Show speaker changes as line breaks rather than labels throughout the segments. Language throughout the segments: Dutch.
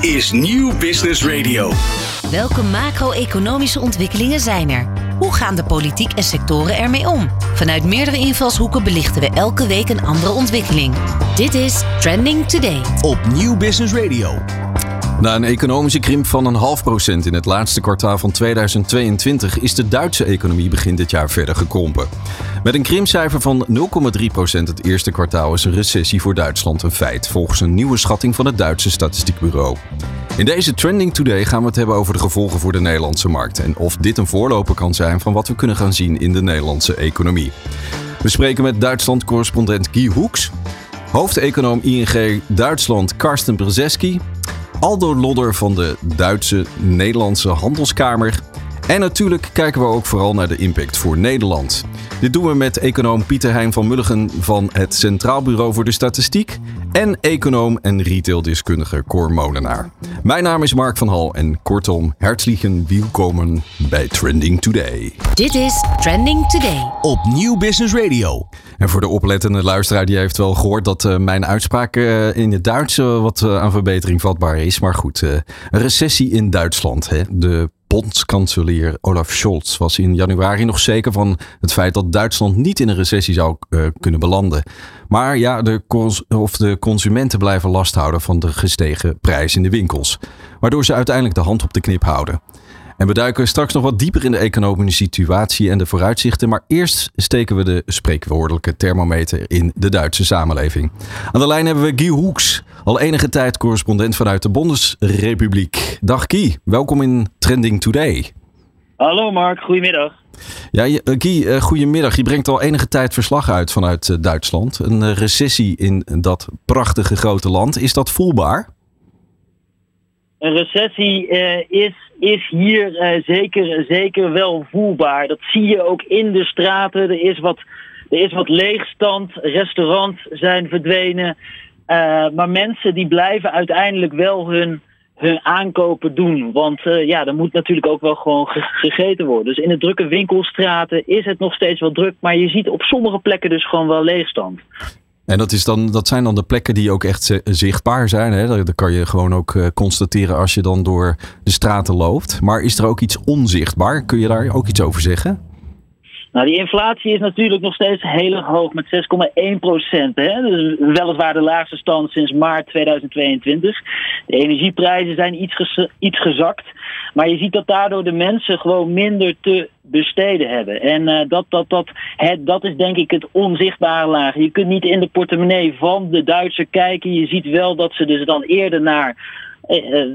Dit is Nieuw Business Radio.
Welke macro-economische ontwikkelingen zijn er? Hoe gaan de politiek en sectoren ermee om? Vanuit meerdere invalshoeken belichten we elke week een andere ontwikkeling. Dit is Trending Today.
Op Nieuw Business Radio.
Na een economische krimp van een half procent in het laatste kwartaal van 2022 is de Duitse economie begin dit jaar verder gekrompen. Met een krimpcijfer van 0,3 procent het eerste kwartaal is een recessie voor Duitsland een feit, volgens een nieuwe schatting van het Duitse Statistiekbureau. In deze Trending Today gaan we het hebben over de gevolgen voor de Nederlandse markt en of dit een voorloper kan zijn van wat we kunnen gaan zien in de Nederlandse economie. We spreken met Duitsland-correspondent Guy Hoeks, hoofdeconoom ING Duitsland Karsten Brzeski Aldo Lodder van de Duitse-Nederlandse Handelskamer. En natuurlijk kijken we ook vooral naar de impact voor Nederland. Dit doen we met econoom Pieter Heijn van Mulligen van het Centraal Bureau voor de Statistiek en econoom en retaildeskundige Cor Molenaar. Mijn naam is Mark van Hal en kortom, hartelijk welkom bij Trending Today.
Dit is Trending Today.
Op Nieuw Business Radio.
En voor de oplettende luisteraar, die heeft wel gehoord dat uh, mijn uitspraak uh, in het Duits uh, wat aan verbetering vatbaar is. Maar goed, een recessie in Duitsland. Hè? De bondskanselier Olaf Scholz was in januari nog zeker van het feit dat Duitsland niet in een recessie zou uh, kunnen belanden. Maar ja, de, of de consumenten blijven last houden van de gestegen prijs in de winkels. Waardoor ze uiteindelijk de hand op de knip houden. En we duiken straks nog wat dieper in de economische situatie en de vooruitzichten. Maar eerst steken we de spreekwoordelijke thermometer in de Duitse samenleving. Aan de lijn hebben we Guy Hoeks, al enige tijd correspondent vanuit de Bondesrepubliek. Dag Guy, welkom in Trending Today.
Hallo Mark, goedemiddag.
Ja, Guy, goedemiddag. Je brengt al enige tijd verslag uit vanuit Duitsland. Een recessie in dat prachtige grote land. Is dat voelbaar?
Een recessie uh, is, is hier uh, zeker, zeker wel voelbaar. Dat zie je ook in de straten. Er is wat, er is wat leegstand. Restaurants zijn verdwenen. Uh, maar mensen die blijven uiteindelijk wel hun, hun aankopen doen. Want ja, er moet natuurlijk ook wel gewoon gegeten worden. Dus in de drukke winkelstraten is het nog steeds wel druk. Maar je ziet op sommige plekken dus gewoon wel leegstand.
En dat, is dan, dat zijn dan de plekken die ook echt zichtbaar zijn. Hè? Dat, kan je gewoon ook uh, constateren als je dan door de straten loopt. Maar is er ook iets onzichtbaar? Kun je daar ook iets over zeggen?
Nou, die inflatie is natuurlijk nog steeds heel hoog met 6,1 procent. Dus weliswaar de laagste stand sinds maart 2022. De energieprijzen zijn iets, iets gezakt. Maar je ziet dat daardoor de mensen gewoon minder te besteden hebben. En uh, dat, dat, dat, het, dat is denk ik het onzichtbare laag. Je kunt niet in de portemonnee van de Duitser kijken. Je ziet wel dat ze dus dan eerder naar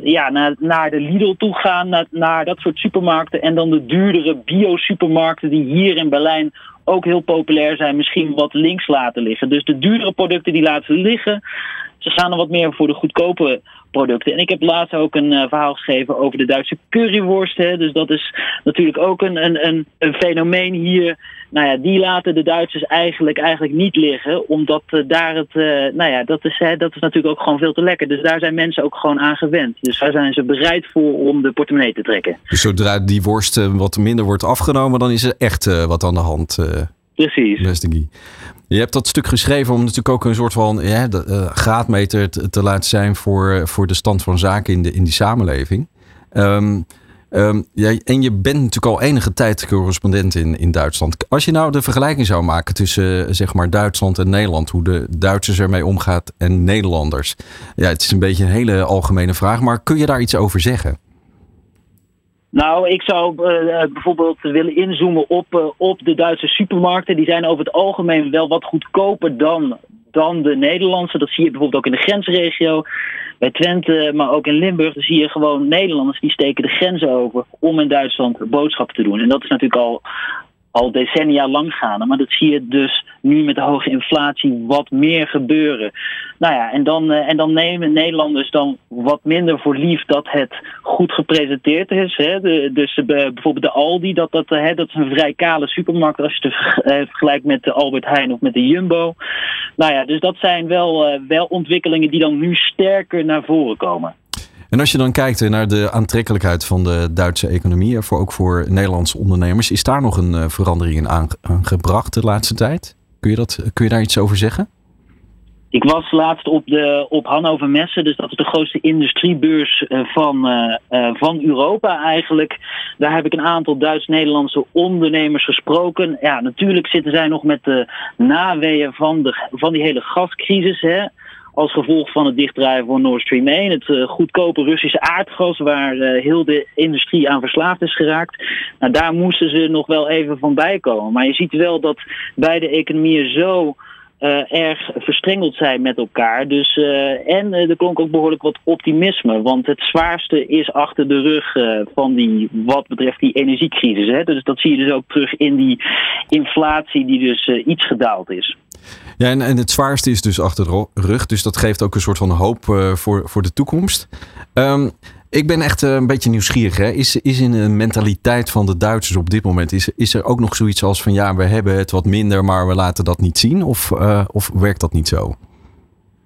ja, naar, naar de Lidl toe gaan, naar, naar dat soort supermarkten. En dan de duurdere bio-supermarkten die hier in Berlijn ook heel populair zijn, misschien wat links laten liggen. Dus de duurdere producten die laten liggen. Ze gaan er wat meer voor de goedkope producten. En ik heb laatst ook een uh, verhaal geschreven over de Duitse curryworst. Hè. Dus dat is natuurlijk ook een, een, een, een, fenomeen hier. Nou ja, die laten de Duitsers eigenlijk, eigenlijk niet liggen. Omdat uh, daar het, uh, nou ja, dat is, hè, dat is natuurlijk ook gewoon veel te lekker. Dus daar zijn mensen ook gewoon aan gewend. Dus daar zijn ze bereid voor om de portemonnee te trekken.
Dus zodra die worst wat minder wordt afgenomen, dan is er echt wat aan de hand.
Precies.
Je hebt dat stuk geschreven om natuurlijk ook een soort van ja, de, uh, graadmeter te, te, laten zijn voor, voor de stand van zaken in, de, in die samenleving. Um, um, ja, en je bent natuurlijk al enige tijd correspondent in, in Duitsland. Als je nou de vergelijking zou maken tussen zeg maar Duitsland en Nederland, hoe de Duitsers ermee omgaat en Nederlanders. Ja, het is een beetje een hele algemene vraag, maar kun je daar iets over zeggen?
Nou, ik zou uh, bijvoorbeeld willen inzoomen op, uh, op de Duitse supermarkten. Die zijn over het algemeen wel wat goedkoper dan, dan de Nederlandse. Dat zie je bijvoorbeeld ook in de grensregio. Bij Twente, maar ook in Limburg, zie je gewoon Nederlanders die steken de grenzen over om in Duitsland boodschappen te doen. En dat is natuurlijk al, al decennia lang gaande. Maar dat zie je dus nu met de hoge inflatie wat meer gebeuren. Nou ja, en dan, uh, en dan nemen Nederlanders dan wat minder voor lief dat het goed gepresenteerd is. Hè. Dus uh, bijvoorbeeld de Aldi, dat, dat, uh, dat is een vrij kale supermarkt als je het vergelijkt met de Albert Heijn of met de Jumbo. Nou ja, dus dat zijn wel, wel ontwikkelingen die dan nu sterker naar voren komen.
En als je dan kijkt naar de aantrekkelijkheid van de Duitse economie, voor, ook voor Nederlandse ondernemers, is daar nog een verandering in aangebracht de laatste tijd? Kun je, dat, kun je daar iets over zeggen?
Ik was laatst op, de, op Hannover Messe, dus dat is de grootste industriebeurs van, van Europa eigenlijk. Daar heb ik een aantal Duits-Nederlandse ondernemers gesproken. Ja, natuurlijk zitten zij nog met de naweeën van, de, van die hele gascrisis. Hè als gevolg van het dichtdraaien van Nord Stream 1. Het uh, goedkope Russische aardgas waar uh, heel de industrie aan verslaafd is geraakt. Nou, daar moesten ze nog wel even van bijkomen. Maar je ziet wel dat beide economieën zo uh, erg verstrengeld zijn met elkaar. Dus, en er klonk ook behoorlijk wat optimisme. Want het zwaarste is achter de rug van die, wat betreft die energiecrisis. Hè. Dus dat zie je dus ook terug in die inflatie die dus iets gedaald is.
Ja, en, het zwaarste is dus achter de rug. Dus dat geeft ook een soort van hoop uh, voor, voor de toekomst. Um, ik ben echt uh, een beetje nieuwsgierig. Hè? Is, is in de mentaliteit van de Duitsers op dit moment... Is, is er ook nog zoiets als van... ja, we hebben het wat minder, maar we laten dat niet zien? Of, uh, of werkt dat niet zo?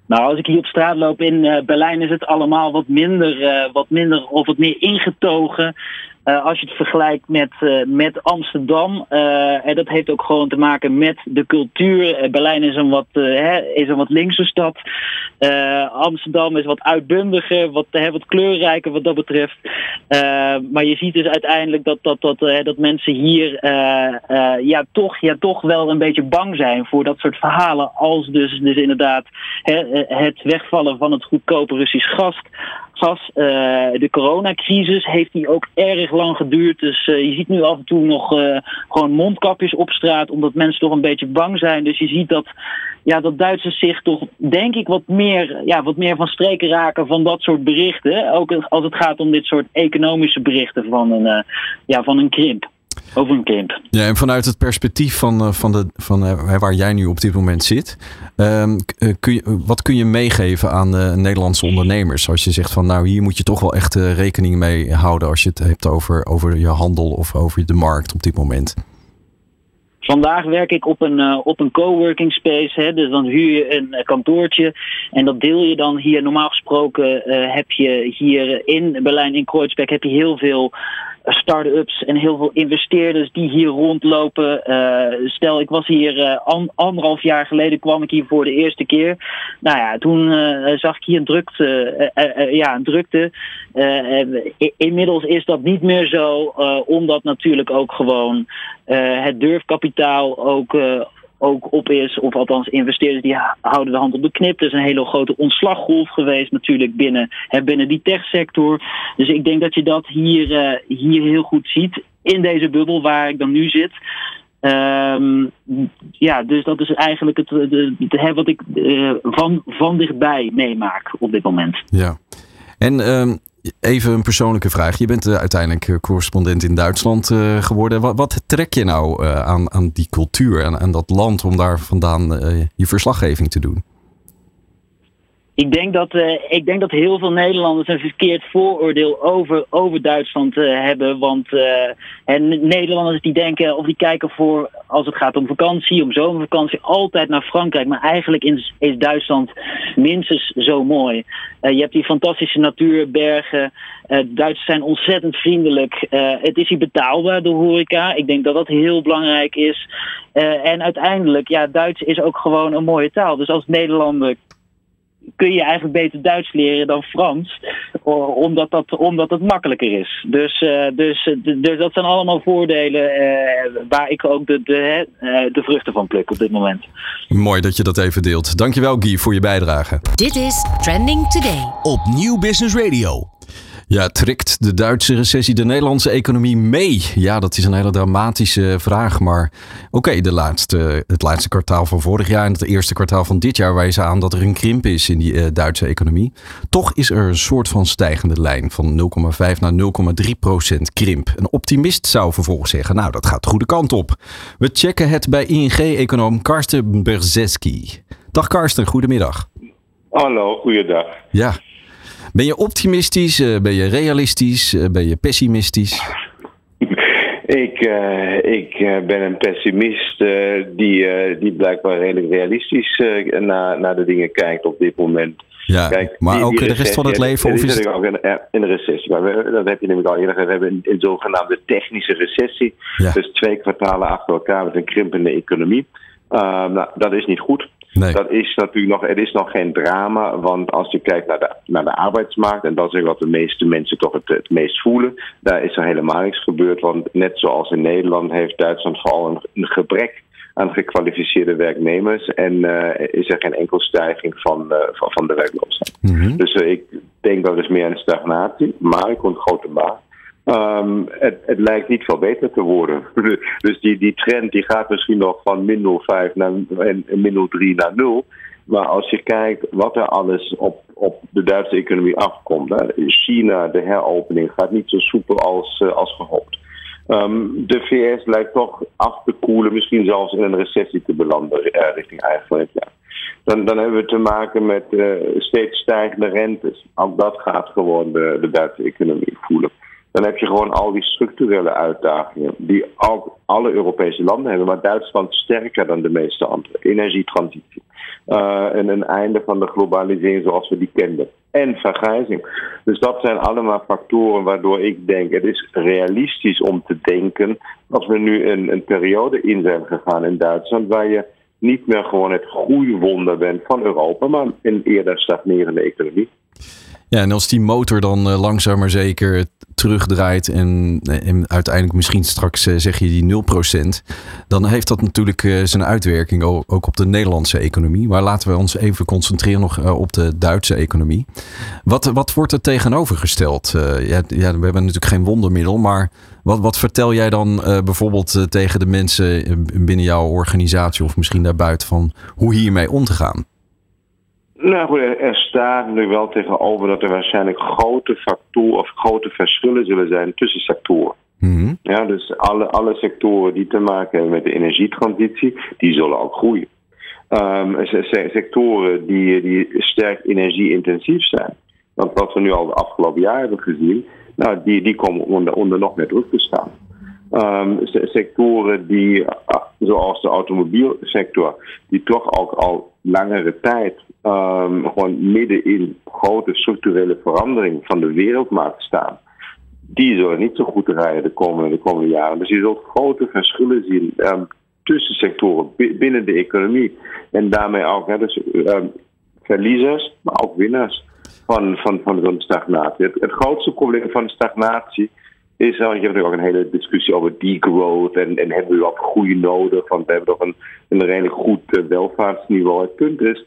Nou, als ik hier op straat loop in Berlijn is het allemaal wat minder, wat minder of wat meer ingetogen. Uh, als je het vergelijkt met, met Amsterdam. en dat heeft ook gewoon te maken met de cultuur. Berlijn is een wat, hè, is een wat linkse stad. Amsterdam is wat uitbundiger, wat, wat kleurrijker wat dat betreft. maar je ziet dus uiteindelijk dat, dat, dat, dat mensen hier ja, toch, ja, toch wel een beetje bang zijn voor dat soort verhalen. Als dus, dus inderdaad hè, het wegvallen van het goedkope Russisch gas. Gas uh, de coronacrisis heeft die ook erg lang geduurd. Dus uh, je ziet nu af en toe nog uh, gewoon mondkapjes op straat, omdat mensen toch een beetje bang zijn. Dus je ziet dat, ja, dat Duitsers zich toch, denk ik, wat meer, ja, wat meer van streken raken van dat soort berichten. Ook als het gaat om dit soort economische berichten van een, ja, van een krimp over een kind.
Ja, en vanuit het perspectief van, uh, van, de, van uh, waar jij nu op dit moment zit, uh, kun je, wat kun je meegeven aan Nederlandse ondernemers? Als je zegt van nou, hier moet je toch wel echt rekening mee houden als je het hebt over, over je handel of over de markt op dit moment.
Vandaag werk ik op een, uh, op een coworking space. Hè, dus dan huur je een kantoortje. En dat deel je dan hier. Normaal gesproken uh, heb je hier in Berlijn, in Kreuzberg, heb je heel veel start-ups en heel veel investeerders die hier rondlopen. Uh, stel, ik was hier an, anderhalf jaar geleden, kwam ik hier voor de eerste keer. Nou ja, toen uh, zag ik hier een drukte. ja, een drukte. inmiddels is dat niet meer zo, omdat natuurlijk ook gewoon het durfkapitaal ook ook op is. Of althans, investeerders die houden de hand op de knip. Er is een hele grote ontslaggolf geweest natuurlijk binnen, hè, binnen die techsector. Dus ik denk dat je dat hier, uh, hier heel goed ziet. In deze bubbel waar ik dan nu zit. Um, ja, dus dat is eigenlijk het, wat ik uh, van, van dichtbij meemaak op dit moment.
Ja. En um, Even een persoonlijke vraag. Je bent uh, uiteindelijk eh, correspondent in Duitsland uh, geworden. Wat, trek je nou aan, aan die cultuur en aan dat land om daar vandaan je verslaggeving te doen?
Ik denk, dat, uh, ik denk dat heel veel Nederlanders een verkeerd vooroordeel over, over Duitsland uh, hebben. Want uh, en Nederlanders die denken of die kijken voor, als het gaat om vakantie, om zomervakantie, altijd naar Frankrijk. Maar eigenlijk is, is Duitsland minstens zo mooi. je hebt die fantastische natuur, bergen. Duitsers zijn ontzettend vriendelijk. het is hier betaalbaar, de horeca. Ik denk dat dat heel belangrijk is. en uiteindelijk, ja, Duits is ook gewoon een mooie taal. Dus als Nederlander kun je eigenlijk beter Duits leren dan Frans, omdat dat, omdat het makkelijker is. Dus, uh, dus, dus dat zijn allemaal voordelen uh, waar ik ook de, de, uh, de vruchten van pluk op dit moment.
Mooi dat je dat even deelt. Dankjewel Guy voor je bijdrage.
Dit is Trending Today
op Nieuw Business Radio.
Ja, trekt de Duitse recessie de Nederlandse economie mee? Ja, dat is een hele dramatische vraag. Maar oké, okay, laatste, het laatste kwartaal van vorig jaar en het eerste kwartaal van dit jaar wijzen aan dat er een krimp is in die uh, Duitse economie. Toch is er een soort van stijgende lijn van 0,5 naar 0,3 procent krimp. Een optimist zou vervolgens zeggen, nou dat gaat de goede kant op. We checken het bij ING-econoom Karsten Berzeski. Dag Karsten, goedemiddag.
Hallo, goeiedag.
Ja, ben je optimistisch? Eh, ben je realistisch? Eh, ben je pessimistisch?
ik, uh, ik ben een pessimist uh, die, die blijkbaar redelijk realistisch naar, naar de dingen kijkt op dit moment.
Ja, Kijk, maar die, ook die de rest van het leven? Of is het...
ook in, in de recessie. Maar we, dat heb je namelijk al eerder. We hebben een, een zogenaamde technische recessie. Ja. Dus twee kwartalen achter elkaar met een krimpende economie. nou, dat is niet goed. Dat is natuurlijk nog, het is nog geen drama, want als je kijkt naar de, naar de arbeidsmarkt, en dat is wat de meeste mensen toch het, het meest voelen, daar is er helemaal niks gebeurd. Want net zoals in Nederland heeft Duitsland vooral een, een gebrek aan gekwalificeerde werknemers. En uh, is er geen enkel stijging van, uh, van, van, de werkloosheid.
Mhm.
Dus uh, ik denk dat is meer een stagnatie, maar ik komt grote maat. Um, het, het, lijkt niet veel beter te worden. dus die, die trend die gaat misschien nog van min 0,5 naar en, min 0,3 naar 0. Maar als je kijkt wat er alles op, op de Duitse economie afkomt. Hè, China, de heropening, gaat niet zo soepel als, als gehoopt. Um, de VS lijkt toch af te koelen, misschien zelfs in een recessie te belanden uh, richting eigen volgend jaar. Dan, dan hebben we te maken met uh, steeds stijgende rentes. Ook dat gaat gewoon de, de Duitse economie voelen. Dan heb je gewoon al die structurele uitdagingen die ook alle Europese landen hebben, maar Duitsland sterker dan de meeste andere. Energietransitie. Uh, en een einde van de globalisering zoals we die kenden. En vergrijzing. Dus dat zijn allemaal factoren waardoor ik denk: het is realistisch om te denken dat we nu een, een periode in zijn gegaan in Duitsland waar je niet meer gewoon het groeiwonder bent van Europa, maar een eerder stagnerende economie.
En als die motor dan uh, langzaam maar zeker terugdraait en, en, uiteindelijk misschien straks uh, zeg je die 0%, dan heeft dat natuurlijk zijn uitwerking ook op de Nederlandse economie. Maar laten we ons even concentreren nog op de Duitse economie. Wat, wat wordt er tegenovergesteld? Ja, ja, we hebben natuurlijk geen wondermiddel, maar wat, wat vertel jij dan bijvoorbeeld tegen de mensen binnen jouw organisatie of misschien daarbuiten van hoe hiermee om te gaan?
Nou goed, er staat nu wel tegenover dat er waarschijnlijk grote factoren of grote verschillen zullen zijn tussen sectoren.
Mm -hmm.
Ja, dus alle, alle sectoren die te maken hebben met de energietransitie, die zullen ook groeien. Um, sectoren die, die sterk energie-intensief zijn. Want wat we nu al de afgelopen jaren hebben gezien, nou, die, die komen onder, onder nog meer druk te staan. Um, sectoren die, zoals de automobielsector, die toch ook al langere tijd um, gewoon midden in grote structurele verandering van de wereldmarkt staan. Die zullen niet zo goed rijden de komende, de komende jaren. Dus je zult grote verschillen zien um, tussen sectoren binnen de economie. En daarmee ook hè, dus, verliezers, maar ook winnaars van, van, van zo'n stagnatie. Het, grootste probleem van stagnatie is, uh, je hebt natuurlijk ook een hele discussie over degrowth en, en hebben we wat groei nodig, want we hebben toch een, een redelijk goed uh, welvaartsniveau. Het punt is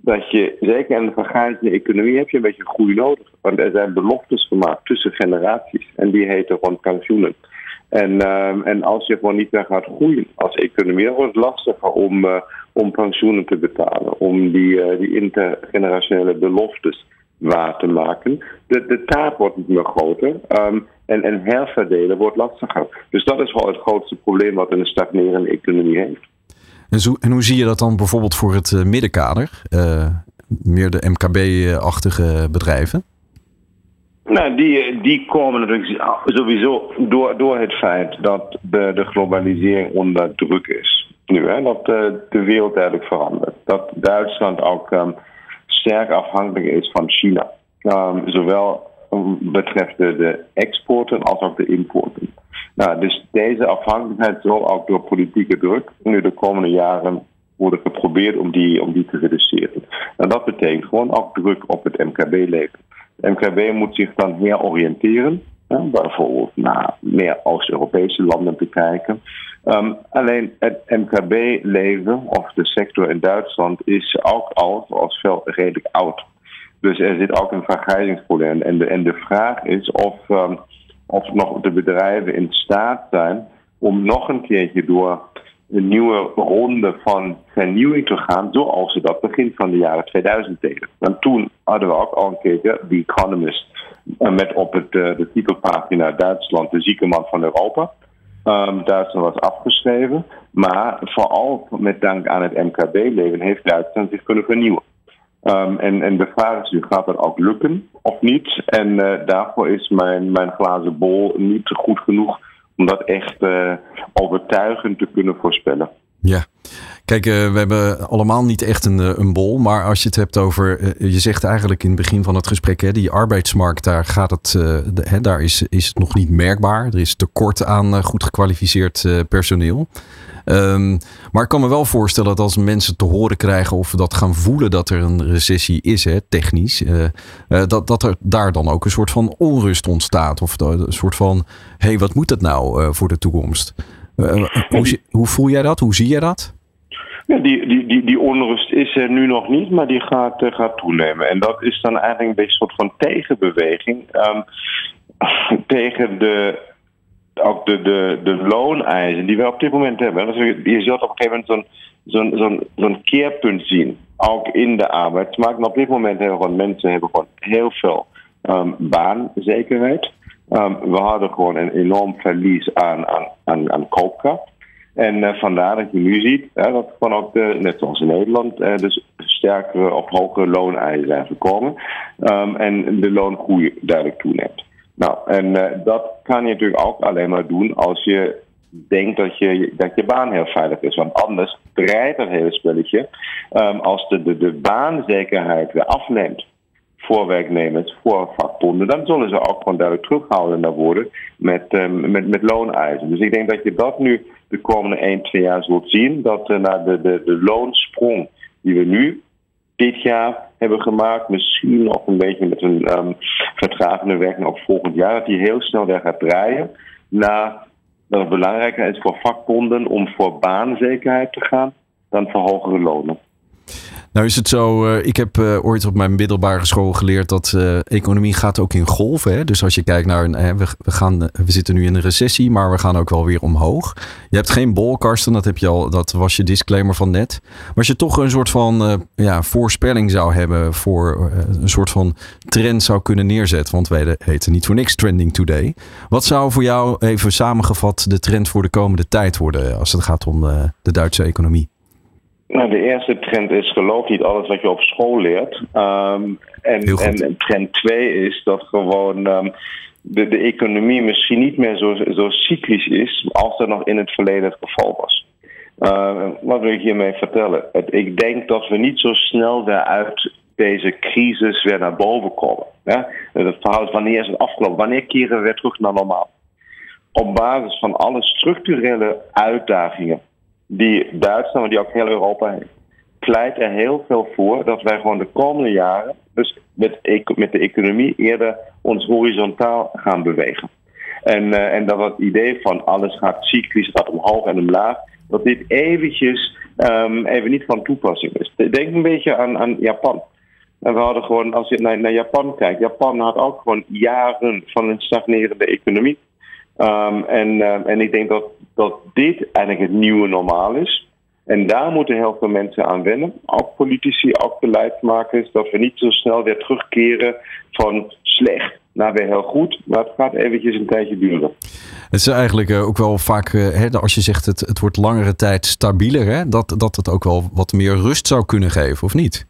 dat je, zeker in de vergaande economie, heb je een beetje groei nodig. Want er zijn beloftes gemaakt tussen generaties en die heten gewoon pensioenen. En, um, en als je gewoon niet meer gaat groeien als economie, dan wordt het lastiger om, uh, om pensioenen te betalen, om die, die intergenerationele beloftes waar te maken. De, de taart wordt niet meer groter. Um, en, en herverdelen wordt lastiger. Dus dat is wel het grootste probleem wat een stagnerende economie heeft.
En, en hoe zie je dat dan bijvoorbeeld voor het uh, middenkader? Uh, meer de MKB-achtige bedrijven?
Nou, die, die komen natuurlijk sowieso door, door het feit dat de, de globalisering onder druk is. Nu, dat de, de wereld eigenlijk verandert. Dat Duitsland ook um, sterk afhankelijk is van China. Um, zowel betreft de, de exporten als ook de importen. Nou, dus deze afhankelijkheid zal ook door politieke druk nu de komende jaren worden geprobeerd om die, om die te reduceren. En dat betekent gewoon ook druk op het MKB-leven. Het MKB moet zich dan heroriënteren, ja, bijvoorbeeld naar meer Oost-Europese landen te kijken. Um, alleen het MKB-leven of de sector in Duitsland is ook al, zoals veel, redelijk oud. Dus er zit ook een vergrijzingsprobleem. En de, en de vraag is of, um, of nog de bedrijven in staat zijn om nog een keertje door een nieuwe ronde van vernieuwing te gaan, zoals ze dat begin van de jaren 2000 deden. Want toen hadden we ook al een keertje The Economist met op het, uh, de titelpagina Duitsland de zieke man van Europa. Um, Duitsland was afgeschreven, maar vooral met dank aan het MKB-leven heeft Duitsland zich kunnen vernieuwen. Um, en, en de vraag is nu, gaat dat ook lukken of niet? En uh, daarvoor is mijn, mijn glazen bol niet goed genoeg om dat echt uh, overtuigend te kunnen voorspellen.
Ja. Kijk, we hebben allemaal niet echt een, een bol. Maar als je het hebt over. je zegt eigenlijk in het begin van het gesprek. Hè, die arbeidsmarkt, daar, gaat het, hè, daar is, is het nog niet merkbaar. Er is tekort aan goed gekwalificeerd personeel. Um, maar ik kan me wel voorstellen dat als mensen te horen krijgen of dat gaan voelen dat er een recessie is, hè, technisch, dat, dat er daar dan ook een soort van onrust ontstaat. Of een soort van, hé, hey, wat moet dat nou voor de toekomst? Hoe, hoe voel jij dat? Hoe zie jij dat?
Ja, die, die, die, die onrust is er nu nog niet, maar die gaat, uh, gaat toenemen. En dat is dan eigenlijk een beetje een soort van tegenbeweging um, tegen de ook de, de, de looneisen die we op dit moment hebben. Dus je zult op een gegeven moment zo'n zo'n zo'n keerpunt zien. Ook in de arbeidsmarkt. Maar op dit moment hebben gewoon mensen hebben gewoon heel veel um, baanzekerheid. Um, we hadden gewoon een enorm verlies aan, aan, aan, aan koopkracht. En uh, vandaar dat je nu ziet hè, dat ook, de, net zoals in Nederland, uh, dus sterkere of hogere looneisen zijn gekomen. Um, en de loongroei duidelijk toeneemt. Nou, en uh, dat kan je natuurlijk ook alleen maar doen als je denkt dat je, dat je baan heel veilig is. Want anders draait dat hele spelletje. Um, als de, de, de baanzekerheid weer afneemt voor werknemers, voor vakbonden, dan zullen ze ook gewoon duidelijk terughoudender worden met, um, met, met looneisen. Dus ik denk dat je dat nu de komende 1, 2 jaar zult zien. Dat uh, naar de, de, de loonsprong die we nu dit jaar hebben gemaakt. Misschien nog een beetje met een um, vertragende werking ook volgend jaar. Dat die heel snel weer gaat draaien. Naar dat het belangrijker is voor vakbonden om voor baanzekerheid te gaan dan voor hogere lonen.
Nou is het zo, uh, ik heb uh, ooit op mijn middelbare school geleerd dat uh, economie gaat ook in golven. Dus als je kijkt naar, we, gaan, we zitten nu in een recessie, maar we gaan ook wel weer omhoog. Je hebt geen bol, Karsten, dat, heb je al, dat was je disclaimer van net. Maar als je toch een soort van ja, voorspelling zou hebben voor een soort van trend zou kunnen neerzetten, want wij heten niet voor niks Trending Today. Wat zou voor jou even samengevat de trend voor de komende tijd worden als het gaat om de Duitse economie?
Nou, de eerste trend is geloof niet alles wat je op school leert. Um, en, en trend twee is dat gewoon um, de, de economie misschien niet meer zo, zo cyclisch is als dat nog in het verleden het geval was. Uh, wat wil ik hiermee vertellen? Het, ik denk dat we niet zo snel weer uit deze crisis weer naar boven komen. Het verhaal is wanneer is het afgelopen? Wanneer keren we weer terug naar normaal? Op basis van alle structurele uitdagingen die Duitsland, die ook heel Europa heeft, pleit er heel veel voor dat wij gewoon de komende jaren, dus met, met de economie, eerder ons horizontaal gaan bewegen. En, uh, en dat het idee van alles gaat cyclisch, gaat omhoog en omlaag, dat dit eventjes um, even niet van toepassing is. Denk een beetje aan, aan Japan. En we hadden gewoon, als je naar, naar Japan kijkt, Japan had ook gewoon jaren van een stagnerende economie. Um, en, uh, en ik denk dat, dat dit eigenlijk het nieuwe normaal is. En daar moeten heel veel mensen aan wennen. Ook politici, ook beleidsmakers. Dat we niet zo snel weer terugkeren van slecht naar weer heel goed. Maar het gaat eventjes een tijdje duren.
Het is eigenlijk uh, ook wel vaak, uh, hè, als je zegt het, het wordt langere tijd stabieler, dat, dat het ook wel wat meer rust zou kunnen geven, of niet?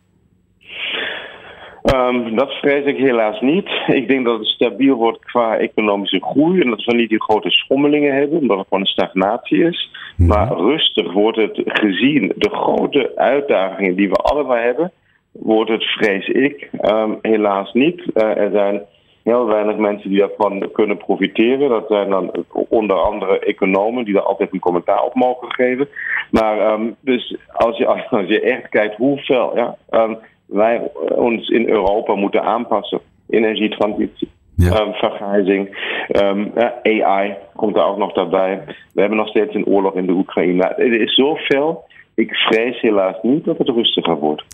Um, dat vrees ik helaas niet. Ik denk dat het stabiel wordt qua economische groei en dat we niet die grote schommelingen hebben, omdat het gewoon een stagnatie is. Maar rustig wordt het gezien de grote uitdagingen die we allebei hebben, wordt het, vrees ik, um, helaas niet. Uh, er zijn heel weinig mensen die daarvan kunnen profiteren. Dat zijn dan onder andere economen die daar altijd een commentaar op mogen geven. Maar um, dus als je, als je echt kijkt hoeveel, ja, um, wij ons in Europa moeten aanpassen. Energietransitie, ja. um, vergrijzing, um, AI komt er ook nog daarbij. We hebben nog steeds een oorlog in de Oekraïne. Er is zoveel. Ik vrees helaas niet dat het rustiger wordt.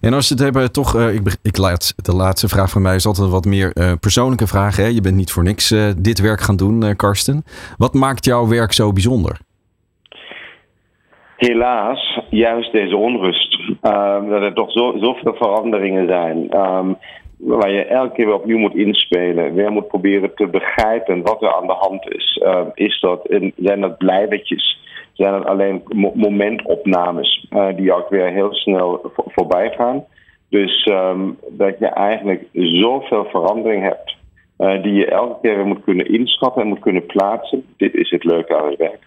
En als je het hebben, toch, uh, ik, ik laat, de laatste vraag van mij is altijd wat meer uh, persoonlijke vraag. Hè? Je bent niet voor niks uh, dit werk gaan doen, Karsten. Wat maakt jouw werk zo bijzonder?
Helaas juist deze onrust. Um, dat er toch zo, zoveel veranderingen zijn. Um, waar je elke keer weer opnieuw moet inspelen. Weer moet proberen te begrijpen wat er aan de hand is. Uh, is dat, zijn dat blijvertjes? Zijn dat alleen momentopnames uh, die ook weer heel snel voor, voorbij gaan? Dus dat je eigenlijk zoveel verandering hebt. Uh, die je elke keer weer moet kunnen inschatten en moet kunnen plaatsen. Dit is het leuke aan het werk.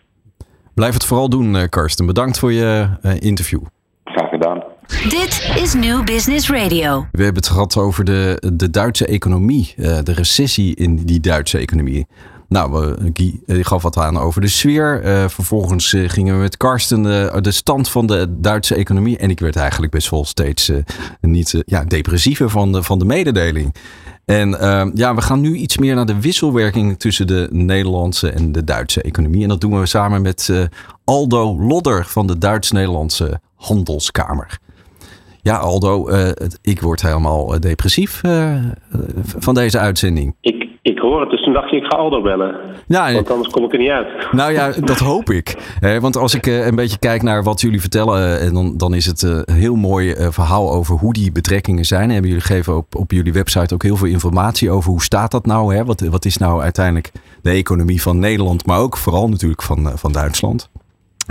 Blijf het vooral doen, Karsten. Bedankt voor je interview.
Graag gedaan.
Dit is New Business Radio.
We hebben het gehad over de, de Duitse economie, de recessie in die Duitse economie. Nou, Guy gaf wat aan over de sfeer. vervolgens gingen we met Karsten de stand van de Duitse economie. En ik werd eigenlijk best wel steeds niet ja, depressiever van de, van de mededeling. En ja, we gaan nu iets meer naar de wisselwerking tussen de Nederlandse en de Duitse economie. En dat doen we samen met Aldo Lodder van de Duits-Nederlandse Handelskamer. Ja, Aldo, ik word helemaal depressief van deze uitzending.
Ik ik hoor het, dus toen dacht ik, ik ga Aldo bellen. Ja, want anders kom ik er niet uit.
Nou ja, dat hoop ik. want als ik een beetje kijk naar wat jullie vertellen, dan, dan is het een heel mooi verhaal over hoe die betrekkingen zijn. En jullie geven op, op jullie website ook heel veel informatie over hoe staat dat nou? Hè? Wat, wat is nou uiteindelijk de economie van Nederland, maar ook vooral natuurlijk van, van Duitsland?